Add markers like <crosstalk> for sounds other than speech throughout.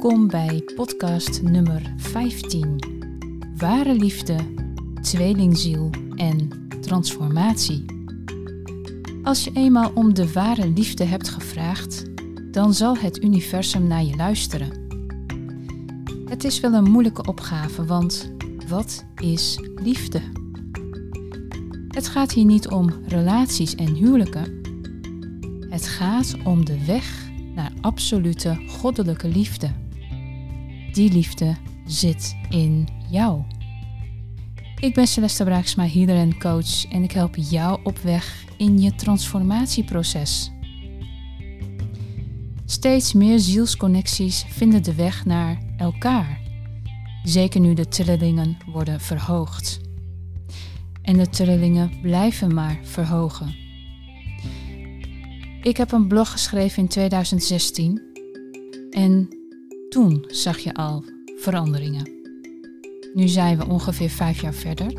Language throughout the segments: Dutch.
Welkom bij podcast nummer 15. Ware liefde, tweelingziel en transformatie. Als je eenmaal om de ware liefde hebt gevraagd, dan zal het universum naar je luisteren. Het is wel een moeilijke opgave, want wat is liefde? Het gaat hier niet om relaties en huwelijken. Het gaat om de weg naar absolute goddelijke liefde. Die liefde zit in jou. Ik ben Celeste Braaksma, healer coach en ik help jou op weg in je transformatieproces. Steeds meer zielsconnecties vinden de weg naar elkaar. Zeker nu de trillingen worden verhoogd. En de trillingen blijven maar verhogen. Ik heb een blog geschreven in 2016 en toen zag je al veranderingen. Nu zijn we ongeveer vijf jaar verder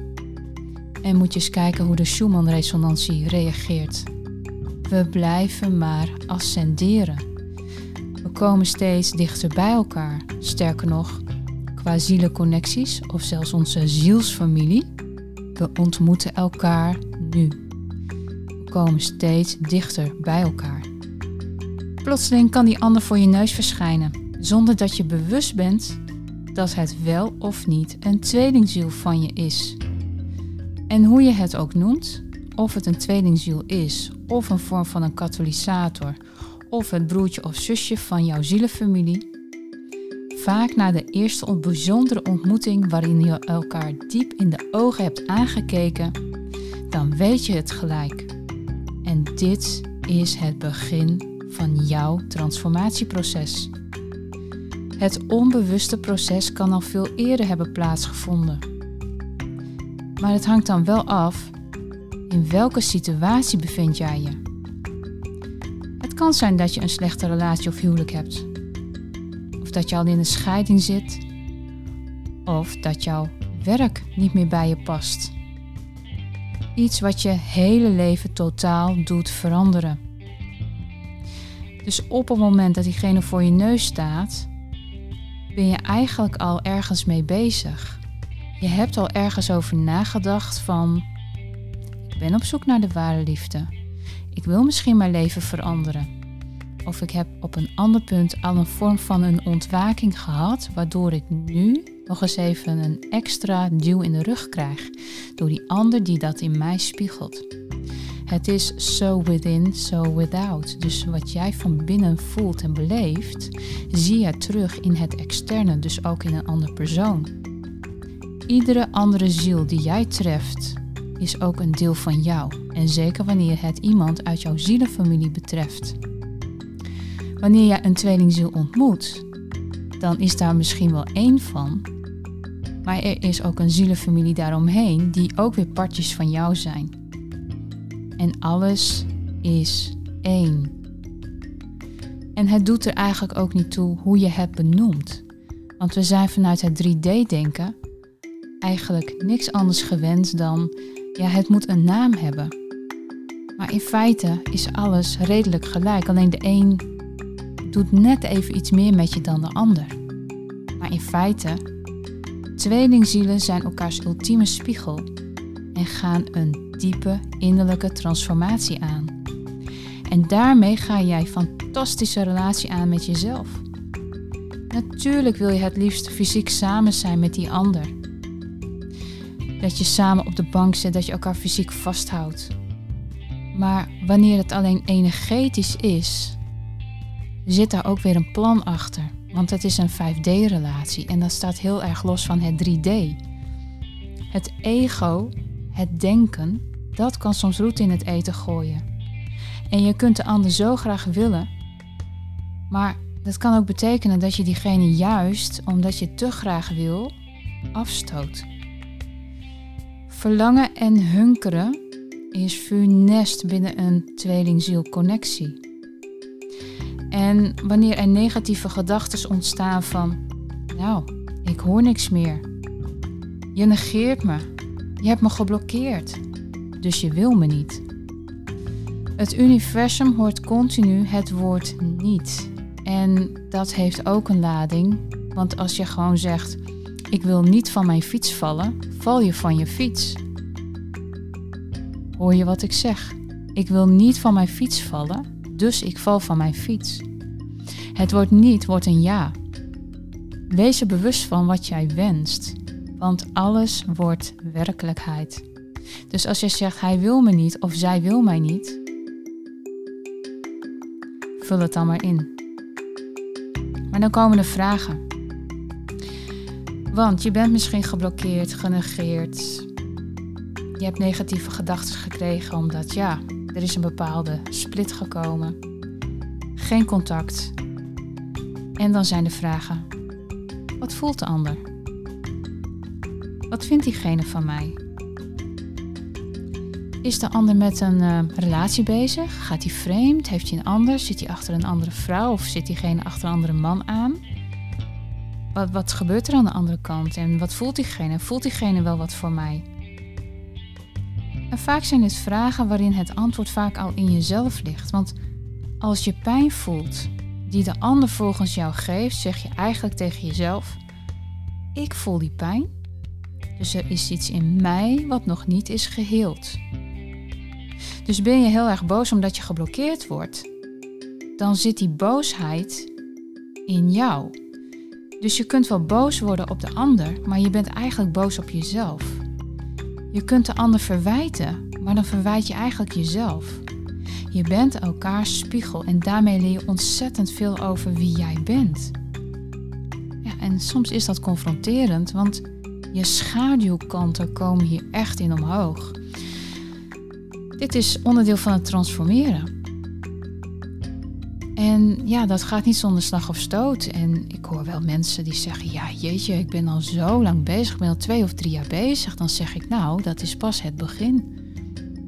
en moet je eens kijken hoe de Schumann-resonantie reageert. We blijven maar ascenderen. We komen steeds dichter bij elkaar. Sterker nog, qua zielenconnecties of zelfs onze zielsfamilie. We ontmoeten elkaar nu komen steeds dichter bij elkaar. Plotseling kan die ander voor je neus verschijnen, zonder dat je bewust bent dat het wel of niet een tweelingziel van je is. En hoe je het ook noemt, of het een tweelingziel is, of een vorm van een katalysator, of het broertje of zusje van jouw zielenfamilie, vaak na de eerste bijzondere ontmoeting waarin je elkaar diep in de ogen hebt aangekeken, dan weet je het gelijk. En dit is het begin van jouw transformatieproces. Het onbewuste proces kan al veel eerder hebben plaatsgevonden. Maar het hangt dan wel af in welke situatie bevind jij je. Het kan zijn dat je een slechte relatie of huwelijk hebt. Of dat je al in een scheiding zit. Of dat jouw werk niet meer bij je past. Iets wat je hele leven totaal doet veranderen. Dus op het moment dat diegene voor je neus staat, ben je eigenlijk al ergens mee bezig. Je hebt al ergens over nagedacht van, ik ben op zoek naar de ware liefde. Ik wil misschien mijn leven veranderen. Of ik heb op een ander punt al een vorm van een ontwaking gehad, waardoor ik nu nog eens even een extra duw in de rug krijg door die ander die dat in mij spiegelt. Het is so within, so without. Dus wat jij van binnen voelt en beleeft, zie je terug in het externe, dus ook in een andere persoon. Iedere andere ziel die jij treft, is ook een deel van jou. En zeker wanneer het iemand uit jouw zielenfamilie betreft. Wanneer jij een tweelingziel ontmoet, dan is daar misschien wel één van maar er is ook een zielenfamilie daaromheen die ook weer partjes van jou zijn. En alles is één. En het doet er eigenlijk ook niet toe hoe je het benoemt. Want we zijn vanuit het 3D-denken eigenlijk niks anders gewend dan, ja, het moet een naam hebben. Maar in feite is alles redelijk gelijk. Alleen de een doet net even iets meer met je dan de ander. Maar in feite Tweelingzielen zijn elkaars ultieme spiegel en gaan een diepe innerlijke transformatie aan. En daarmee ga jij fantastische relatie aan met jezelf. Natuurlijk wil je het liefst fysiek samen zijn met die ander. Dat je samen op de bank zit, dat je elkaar fysiek vasthoudt. Maar wanneer het alleen energetisch is, zit daar ook weer een plan achter. Want het is een 5D-relatie en dat staat heel erg los van het 3D. Het ego, het denken, dat kan soms roet in het eten gooien. En je kunt de ander zo graag willen, maar dat kan ook betekenen dat je diegene juist, omdat je te graag wil, afstoot. Verlangen en hunkeren is funest binnen een tweelingzielconnectie. En wanneer er negatieve gedachten ontstaan van, nou, ik hoor niks meer. Je negeert me. Je hebt me geblokkeerd. Dus je wil me niet. Het universum hoort continu het woord niet. En dat heeft ook een lading. Want als je gewoon zegt: Ik wil niet van mijn fiets vallen, val je van je fiets. Hoor je wat ik zeg? Ik wil niet van mijn fiets vallen, dus ik val van mijn fiets. Het wordt niet, wordt een ja. Wees er bewust van wat jij wenst, want alles wordt werkelijkheid. Dus als je zegt hij wil me niet of zij wil mij niet, vul het dan maar in. Maar dan komen de vragen. Want je bent misschien geblokkeerd, genegeerd. Je hebt negatieve gedachten gekregen omdat ja, er is een bepaalde split gekomen. Geen contact. En dan zijn de vragen: wat voelt de ander? Wat vindt diegene van mij? Is de ander met een uh, relatie bezig? Gaat hij vreemd? Heeft hij een ander? Zit hij achter een andere vrouw of zit diegene achter een andere man aan? Wat, wat gebeurt er aan de andere kant en wat voelt diegene? Voelt diegene wel wat voor mij? En vaak zijn dit vragen waarin het antwoord vaak al in jezelf ligt. Want als je pijn voelt die de ander volgens jou geeft, zeg je eigenlijk tegen jezelf: Ik voel die pijn. Dus er is iets in mij wat nog niet is geheeld. Dus ben je heel erg boos omdat je geblokkeerd wordt, dan zit die boosheid in jou. Dus je kunt wel boos worden op de ander, maar je bent eigenlijk boos op jezelf. Je kunt de ander verwijten, maar dan verwijt je eigenlijk jezelf. Je bent elkaars spiegel en daarmee leer je ontzettend veel over wie jij bent. Ja, en soms is dat confronterend, want je schaduwkanten komen hier echt in omhoog. Dit is onderdeel van het transformeren. En ja, dat gaat niet zonder slag of stoot. En ik hoor wel mensen die zeggen: Ja, jeetje, ik ben al zo lang bezig, ik ben al twee of drie jaar bezig. Dan zeg ik: Nou, dat is pas het begin.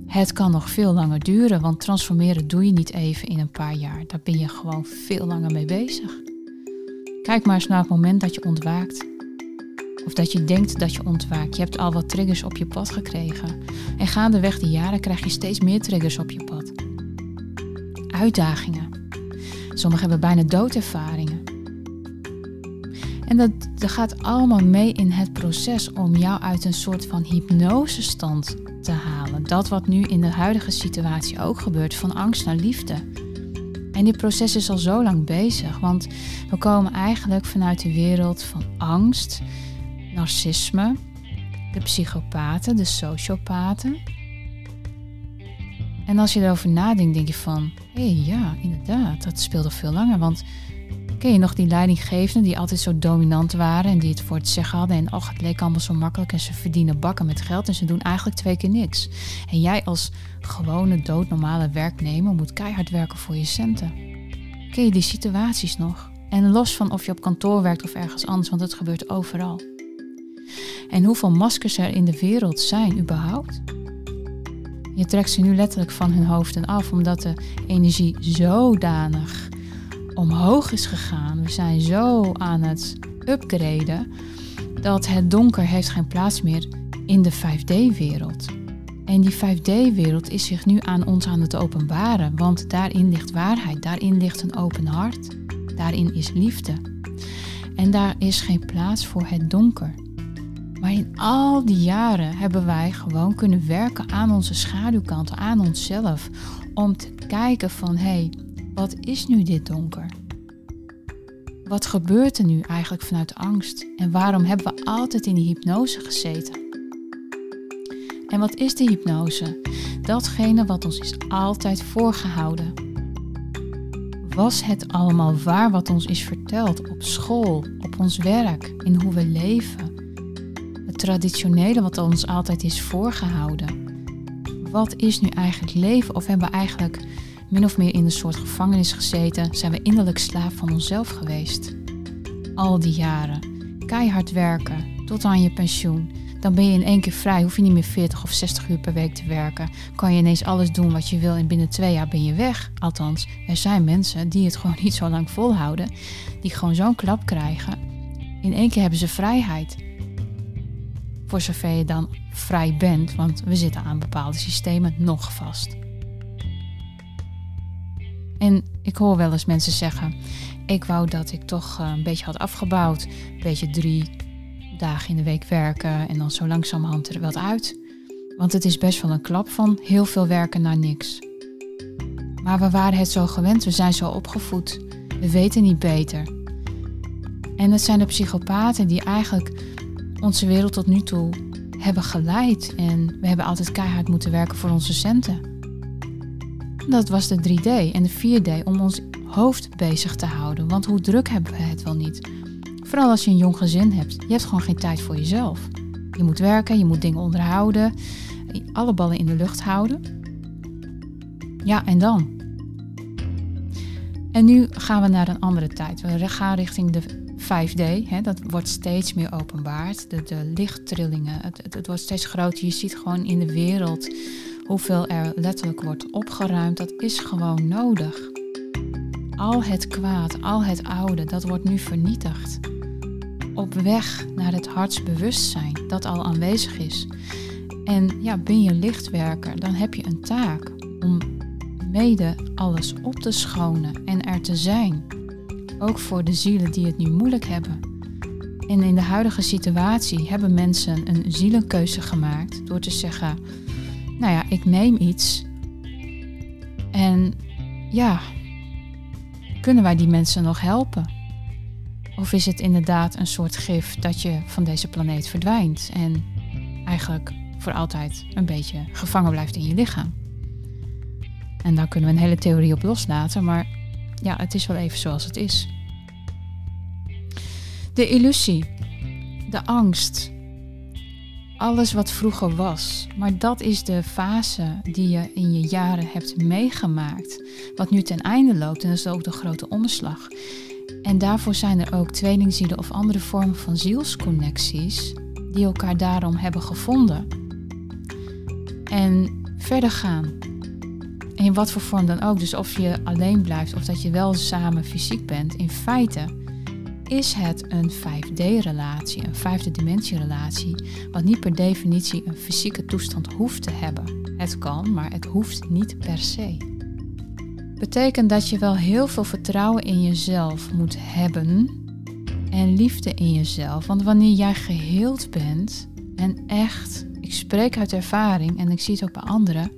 Het kan nog veel langer duren, want transformeren doe je niet even in een paar jaar. Daar ben je gewoon veel langer mee bezig. Kijk maar eens naar het moment dat je ontwaakt. Of dat je denkt dat je ontwaakt. Je hebt al wat triggers op je pad gekregen. En gaandeweg de jaren krijg je steeds meer triggers op je pad. Uitdagingen. Sommigen hebben bijna doodervaringen. En dat, dat gaat allemaal mee in het proces om jou uit een soort van hypnosestand te halen. Dat wat nu in de huidige situatie ook gebeurt, van angst naar liefde. En dit proces is al zo lang bezig, want we komen eigenlijk vanuit de wereld van angst, narcisme, de psychopaten, de sociopaten. En als je erover nadenkt, denk je van, hé hey, ja, inderdaad, dat speelde veel langer. Want ken je nog die leidinggevenden die altijd zo dominant waren en die het voor het zeggen hadden en ach, het leek allemaal zo makkelijk en ze verdienen bakken met geld en ze doen eigenlijk twee keer niks. En jij als gewone doodnormale werknemer moet keihard werken voor je centen. Ken je die situaties nog? En los van of je op kantoor werkt of ergens anders, want het gebeurt overal. En hoeveel maskers er in de wereld zijn überhaupt? Je trekt ze nu letterlijk van hun hoofden af, omdat de energie zodanig omhoog is gegaan. We zijn zo aan het upgraden dat het donker heeft geen plaats meer in de 5D-wereld. En die 5D-wereld is zich nu aan ons aan het openbaren, want daarin ligt waarheid, daarin ligt een open hart, daarin is liefde. En daar is geen plaats voor het donker. Maar in al die jaren hebben wij gewoon kunnen werken aan onze schaduwkanten, aan onszelf. Om te kijken van hé, hey, wat is nu dit donker? Wat gebeurt er nu eigenlijk vanuit angst? En waarom hebben we altijd in die hypnose gezeten? En wat is de hypnose? Datgene wat ons is altijd voorgehouden. Was het allemaal waar wat ons is verteld op school, op ons werk, in hoe we leven? Traditionele wat ons altijd is voorgehouden. Wat is nu eigenlijk leven? Of hebben we eigenlijk min of meer in een soort gevangenis gezeten? Zijn we innerlijk slaaf van onszelf geweest? Al die jaren. Keihard werken tot aan je pensioen. Dan ben je in één keer vrij. Hoef je niet meer 40 of 60 uur per week te werken. Kan je ineens alles doen wat je wil en binnen twee jaar ben je weg. Althans, er zijn mensen die het <laughs> gewoon niet zo lang volhouden. Die gewoon zo'n klap krijgen. In één keer hebben ze vrijheid. Voor dan vrij bent, want we zitten aan bepaalde systemen nog vast. En ik hoor wel eens mensen zeggen: Ik wou dat ik toch eh, een beetje had afgebouwd. Een beetje drie dagen in de week werken en dan zo langzamerhand er wat uit. Want het is best wel een klap van heel veel werken naar niks. Maar we waren het zo gewend, we zijn zo opgevoed. We weten niet beter. En het zijn de psychopaten die eigenlijk onze wereld tot nu toe hebben geleid. En we hebben altijd keihard moeten werken voor onze centen. Dat was de 3D en de 4D om ons hoofd bezig te houden. Want hoe druk hebben we het wel niet? Vooral als je een jong gezin hebt. Je hebt gewoon geen tijd voor jezelf. Je moet werken, je moet dingen onderhouden, alle ballen in de lucht houden. Ja, en dan? En nu gaan we naar een andere tijd. We gaan richting de 5D. Hè, dat wordt steeds meer openbaard. De, de lichttrillingen, het, het, het wordt steeds groter. Je ziet gewoon in de wereld hoeveel er letterlijk wordt opgeruimd. Dat is gewoon nodig. Al het kwaad, al het oude, dat wordt nu vernietigd. Op weg naar het hartsbewustzijn dat al aanwezig is. En ja, ben je lichtwerker, dan heb je een taak om mede alles op te schonen en er te zijn. Ook voor de zielen die het nu moeilijk hebben. En in de huidige situatie hebben mensen een zielenkeuze gemaakt door te zeggen: Nou ja, ik neem iets. En ja, kunnen wij die mensen nog helpen? Of is het inderdaad een soort gif dat je van deze planeet verdwijnt en eigenlijk voor altijd een beetje gevangen blijft in je lichaam? En daar kunnen we een hele theorie op loslaten, maar ja, het is wel even zoals het is. De illusie, de angst, alles wat vroeger was. Maar dat is de fase die je in je jaren hebt meegemaakt, wat nu ten einde loopt en dat is ook de grote omslag. En daarvoor zijn er ook tweelingzielen of andere vormen van zielsconnecties die elkaar daarom hebben gevonden. En verder gaan. In wat voor vorm dan ook. Dus of je alleen blijft of dat je wel samen fysiek bent. In feite is het een 5D-relatie, een vijfde dimensie-relatie, wat niet per definitie een fysieke toestand hoeft te hebben. Het kan, maar het hoeft niet per se. Betekent dat je wel heel veel vertrouwen in jezelf moet hebben en liefde in jezelf. Want wanneer jij geheeld bent en echt, ik spreek uit ervaring en ik zie het ook bij anderen,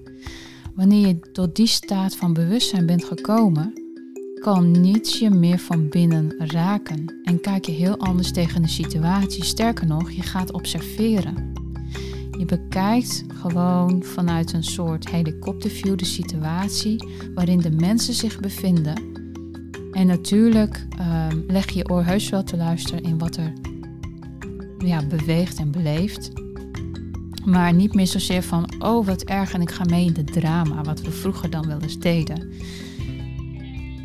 wanneer je tot die staat van bewustzijn bent gekomen, kan niets je meer van binnen raken en kijk je heel anders tegen de situatie. Sterker nog, je gaat observeren. Je bekijkt gewoon vanuit een soort helikopterview de situatie waarin de mensen zich bevinden. En natuurlijk ehm, leg je oor heus wel te luisteren in wat er ja, beweegt en beleeft. Maar niet meer zozeer van, oh wat erg en ik ga mee in de drama, wat we vroeger dan wel eens deden.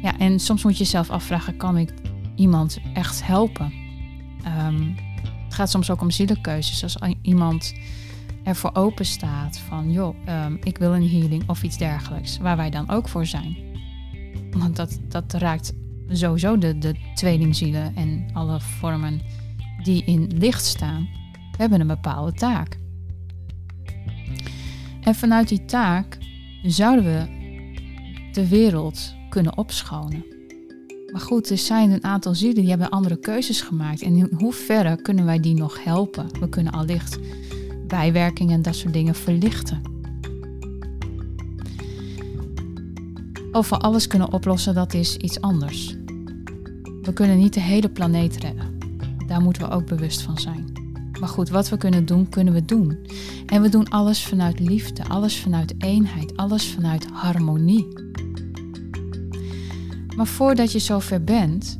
Ja, en soms moet je jezelf afvragen, kan ik iemand echt helpen? Ehm, het gaat soms ook om zielenkeuzes. Als iemand ervoor open staat van, joh, um, ik wil een healing of iets dergelijks, waar wij dan ook voor zijn. Want dat, dat raakt sowieso de, de tweelingzielen en alle vormen die in licht staan, hebben een bepaalde taak. En vanuit die taak zouden we de wereld kunnen opschonen. Maar goed, er zijn een aantal zielen die hebben andere keuzes gemaakt. En in hoeverre kunnen wij die nog helpen? We kunnen allicht bijwerkingen en dat soort dingen verlichten. Of we alles kunnen oplossen, dat is iets anders. We kunnen niet de hele planeet redden. Daar moeten we ook bewust van zijn. Maar goed, wat we kunnen doen, kunnen we doen. En we doen alles vanuit liefde, alles vanuit eenheid, alles vanuit harmonie. Maar voordat je zover bent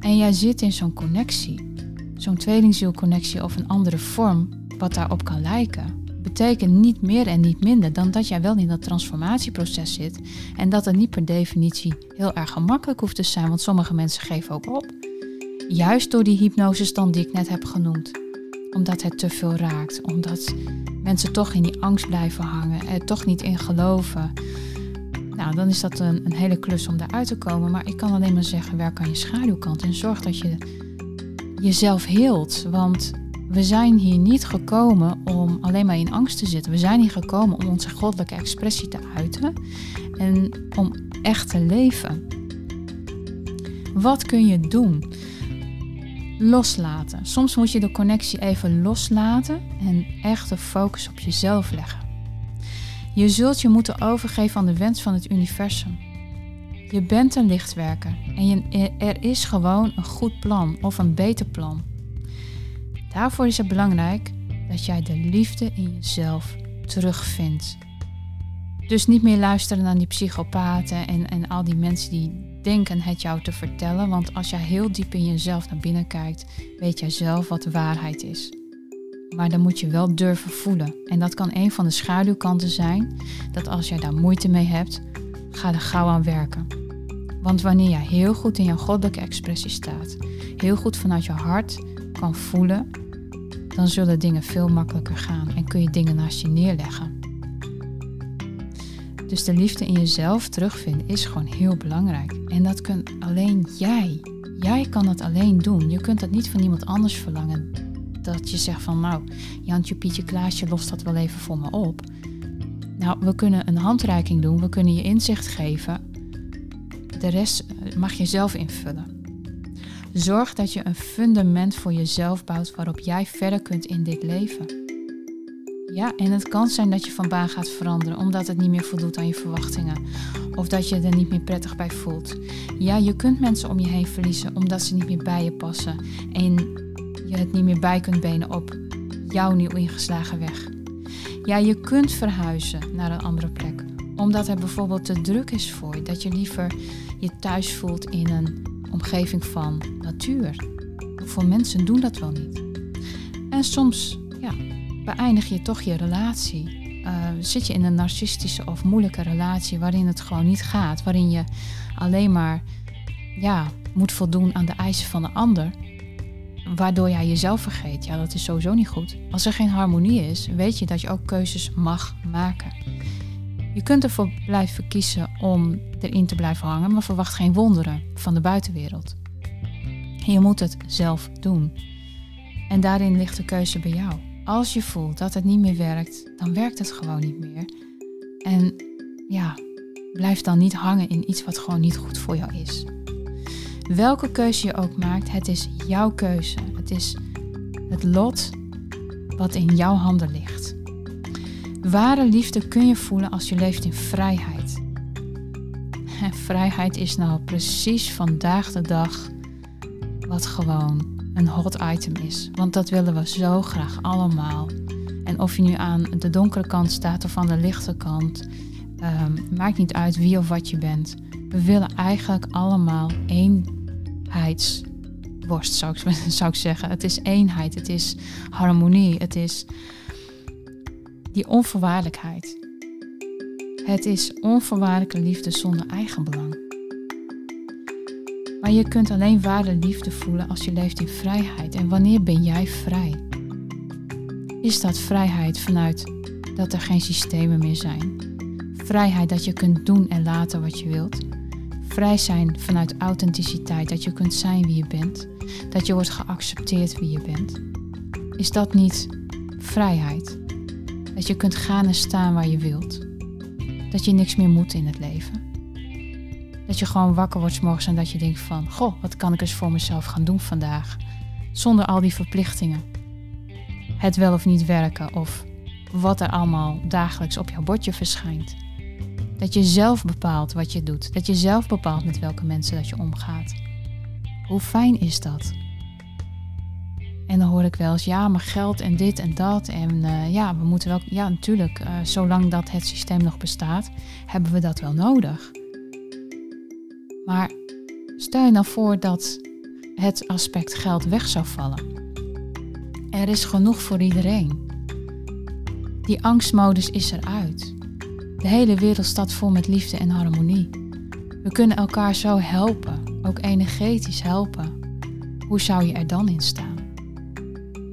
en jij zit in zo'n connectie, zo'n tweelingzielconnectie of een andere vorm wat daarop kan lijken, betekent niet meer en niet minder dan dat jij wel in dat transformatieproces zit en dat het niet per definitie heel erg gemakkelijk hoeft te zijn, want sommige mensen geven ook op. Juist door die hypnosestand die ik net heb genoemd. Omdat het te veel raakt, omdat mensen toch in die angst blijven hangen, er toch niet in geloven. Nou, dan is dat een, een hele klus om daaruit te komen. Maar ik kan alleen maar zeggen, werk aan je schaduwkant en zorg dat je jezelf heelt. Want we zijn hier niet gekomen om alleen maar in angst te zitten. We zijn hier gekomen om onze goddelijke expressie te uiten. En om echte leven. Wat kun je doen? Loslaten. Soms moet je de connectie even loslaten en echt de focus op jezelf leggen. Je zult je moeten overgeven aan de wens van het universum. Je bent een lichtwerker en je, er is gewoon een goed plan of een beter plan. Daarvoor is het belangrijk dat jij de liefde in jezelf terugvindt. Dus niet meer luisteren naar die psychopaten en, en al die mensen die denken het jou te vertellen. Want als jij heel diep in jezelf naar binnen kijkt, weet jij zelf wat de waarheid is. Maar dan moet je wel durven voelen. En dat kan een van de schaduwkanten zijn. Dat als jij daar moeite mee hebt, ga er gauw aan werken. Want wanneer jij heel goed in je goddelijke expressie staat, heel goed vanuit je hart kan voelen, dan zullen dingen veel makkelijker gaan en kun je dingen naast je neerleggen. Dus de liefde in jezelf terugvinden is gewoon heel belangrijk. En dat kun alleen jij. Jij kan dat alleen doen. Je kunt dat niet van iemand anders verlangen. Dat je zegt van nou, Jantje, Pietje, Klaasje lost dat wel even voor me op. Nou, we kunnen een handreiking doen. We kunnen je inzicht geven. De rest eh, mag je zelf invullen. Zorg dat je een fundament voor jezelf bouwt waarop jij verder kunt in dit leven. Ja, en het kan zijn dat je van baan gaat veranderen omdat het niet meer voldoet aan je verwachtingen. Of dat je er niet meer prettig bij voelt. Ja, je kunt mensen om je heen verliezen omdat ze niet meer bij je passen. En je het niet meer bij kunt benen op jouw nieuw ingeslagen weg. Ja, je kunt verhuizen naar een andere plek. Omdat het bijvoorbeeld te druk is voor je. Dat je liever je thuis voelt in een omgeving van natuur. Voor mensen doen dat wel niet. En soms, ja, beëindig je toch je relatie. Uh, zit je in een narcistische of moeilijke relatie waarin het gewoon niet gaat, waarin je alleen maar ja, moet voldoen aan de eisen van de ander, waardoor jij jezelf vergeet. Ja, dat is sowieso niet goed. Als er geen harmonie is, weet je dat je ook keuzes mag maken. Je kunt ervoor blijven kiezen om erin te blijven hangen, maar verwacht geen wonderen van de buitenwereld. Je moet het zelf doen. En daarin ligt de keuze bij jou. Als je voelt dat het niet meer werkt, dan werkt het gewoon niet meer. En ja, blijf dan niet hangen in iets wat gewoon niet goed voor jou is. Welke keuze je ook maakt, het is jouw keuze. Het is het lot wat in jouw handen ligt. Ware liefde kun je voelen als je leeft in vrijheid. En vrijheid is nou precies vandaag de dag wat gewoon een hot item is. Want dat willen we zo graag allemaal. En of je nu aan de donkere kant staat of aan de lichte kant, um, maakt niet uit wie of wat je bent. We willen eigenlijk allemaal eenheidsworst, zou ik, <laughs> zou ik zeggen. Het is eenheid, het is harmonie, het is die onvoorwaardelijkheid. Het is onvoorwaardelijke liefde zonder eigenbelang. Maar je kunt alleen ware liefde voelen als je leeft in vrijheid. En wanneer ben jij vrij? Is dat vrijheid vanuit dat er geen systemen meer zijn? Vrijheid dat je kunt doen en laten wat je wilt? Vrij zijn vanuit authenticiteit, dat je kunt zijn wie je bent, dat je wordt geaccepteerd wie je bent. Is dat niet vrijheid? Dat je kunt gaan en staan waar je wilt. Dat je niks meer moet in het leven. Dat je gewoon wakker wordt morgens en dat je denkt van... Goh, wat kan ik eens voor mezelf gaan doen vandaag? Zonder al die verplichtingen. Het wel of niet werken of wat er allemaal dagelijks op jouw bordje verschijnt. Dat je zelf bepaalt wat je doet. Dat je zelf bepaalt met welke mensen dat je omgaat. Hoe fijn is dat? En dan hoor ik wel eens, ja, maar geld en dit en dat. En uh, ja, we moeten wel, ja, natuurlijk, uh, zolang dat het systeem nog bestaat, hebben we dat wel nodig. Maar stel je nou voor dat het aspect geld weg zou vallen. Er is genoeg voor iedereen. Die angstmodus is eruit. De hele wereld staat vol met liefde en harmonie. We kunnen elkaar zo helpen, ook energetisch helpen. Hoe zou je er dan in staan?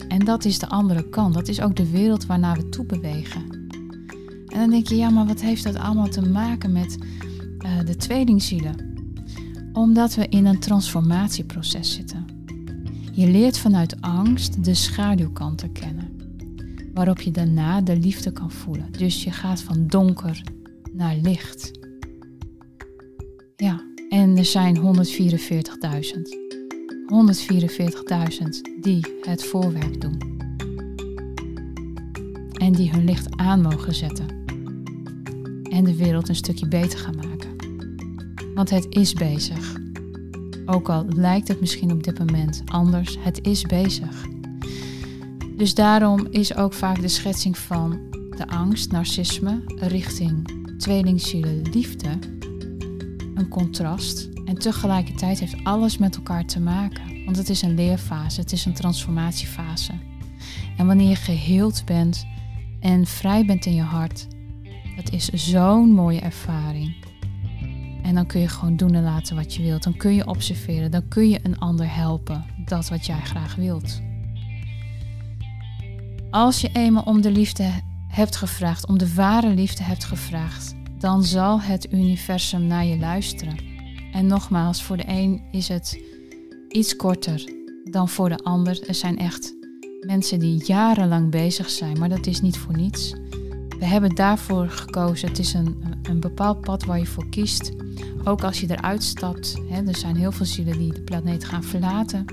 En dat is de andere kant. Dat is ook de wereld waarnaar we toe bewegen. En dan denk je, ja, maar wat heeft dat allemaal te maken met uh, de tweelingzielen? Omdat we in een transformatieproces zitten. Je leert vanuit angst de schaduwkanten kennen, waarop je daarna de liefde kan voelen. Dus je gaat van donker naar licht. En er zijn 144.000. 144.000 die het voorwerk doen. En die hun licht aan mogen zetten. En de wereld een stukje beter gaan maken. Want het is bezig. Ook al lijkt het misschien op dit moment anders, het is bezig. Dus daarom is ook vaak de schetsing van de angst, narcisme, richting tweelingzielen, liefde een contrast. En tegelijkertijd heeft alles met elkaar te maken. Want het is een leerfase, het is een transformatiefase. En wanneer je geheeld bent en vrij bent in je hart, dat is zo'n mooie ervaring. En dan kun je gewoon doen en laten wat je wilt. Dan kun je observeren, dan kun je een ander helpen. Dat wat jij graag wilt. Als je eenmaal om de liefde hebt gevraagd, om de ware liefde hebt gevraagd, dan zal het universum naar je luisteren. En nogmaals, voor de een is het iets korter dan voor de ander. Er zijn echt mensen die jarenlang bezig zijn, maar dat is niet voor niets. We hebben daarvoor gekozen. Het is een, een bepaald pad waar je voor kiest. Ook als je eruit stapt. Hè, er zijn heel veel zielen die de planeet gaan verlaten.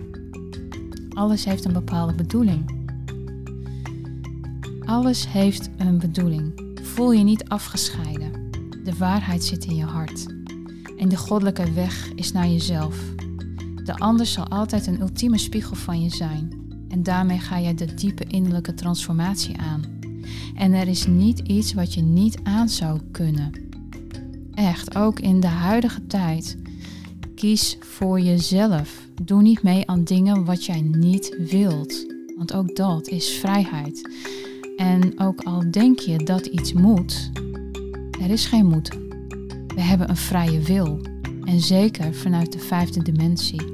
Alles heeft een bepaalde bedoeling. Alles heeft een bedoeling. Voel je niet afgescheiden. De waarheid zit in je hart. En de goddelijke weg is naar jezelf. De ander zal altijd een ultieme spiegel van je zijn. En daarmee ga je de diepe innerlijke transformatie aan. En er is niet iets wat je niet aan zou kunnen. Echt, ook in de huidige tijd. Kies voor jezelf. Doe niet mee aan dingen wat jij niet wilt. Want ook dat is vrijheid. En ook al denk je dat iets moet, er is geen moeten. We hebben een vrije wil. En zeker vanuit de vijfde dimensie.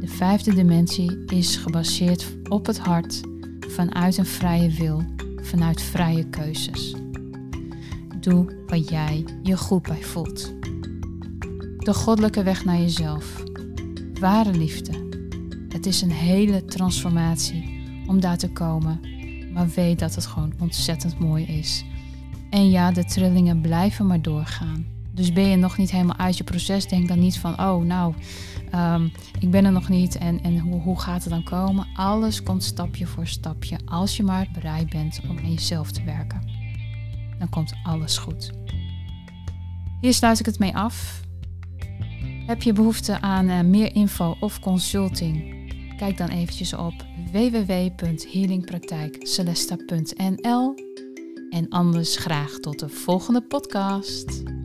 De vijfde dimensie is gebaseerd op het hart, vanuit een vrije wil, vanuit vrije keuzes. Doe wat jij je goed bij voelt. De goddelijke weg naar jezelf. Ware liefde. Het is een hele transformatie om daar te komen, maar weet dat het gewoon ontzettend mooi is. En ja, de trillingen blijven maar doorgaan. Dus ben je nog niet helemaal uit je proces, denk dan niet van, oh nou, um, ik ben er nog niet en, en hoe, hoe gaat het dan komen? Alles komt stapje voor stapje, als je maar bereid bent om aan jezelf te werken. Dan komt alles goed. Hier sluit ik het mee af. Heb je behoefte aan uh, meer info of consulting? Kijk dan eventjes op www.healingpraktijkcelesta.nl en anders graag tot de volgende podcast.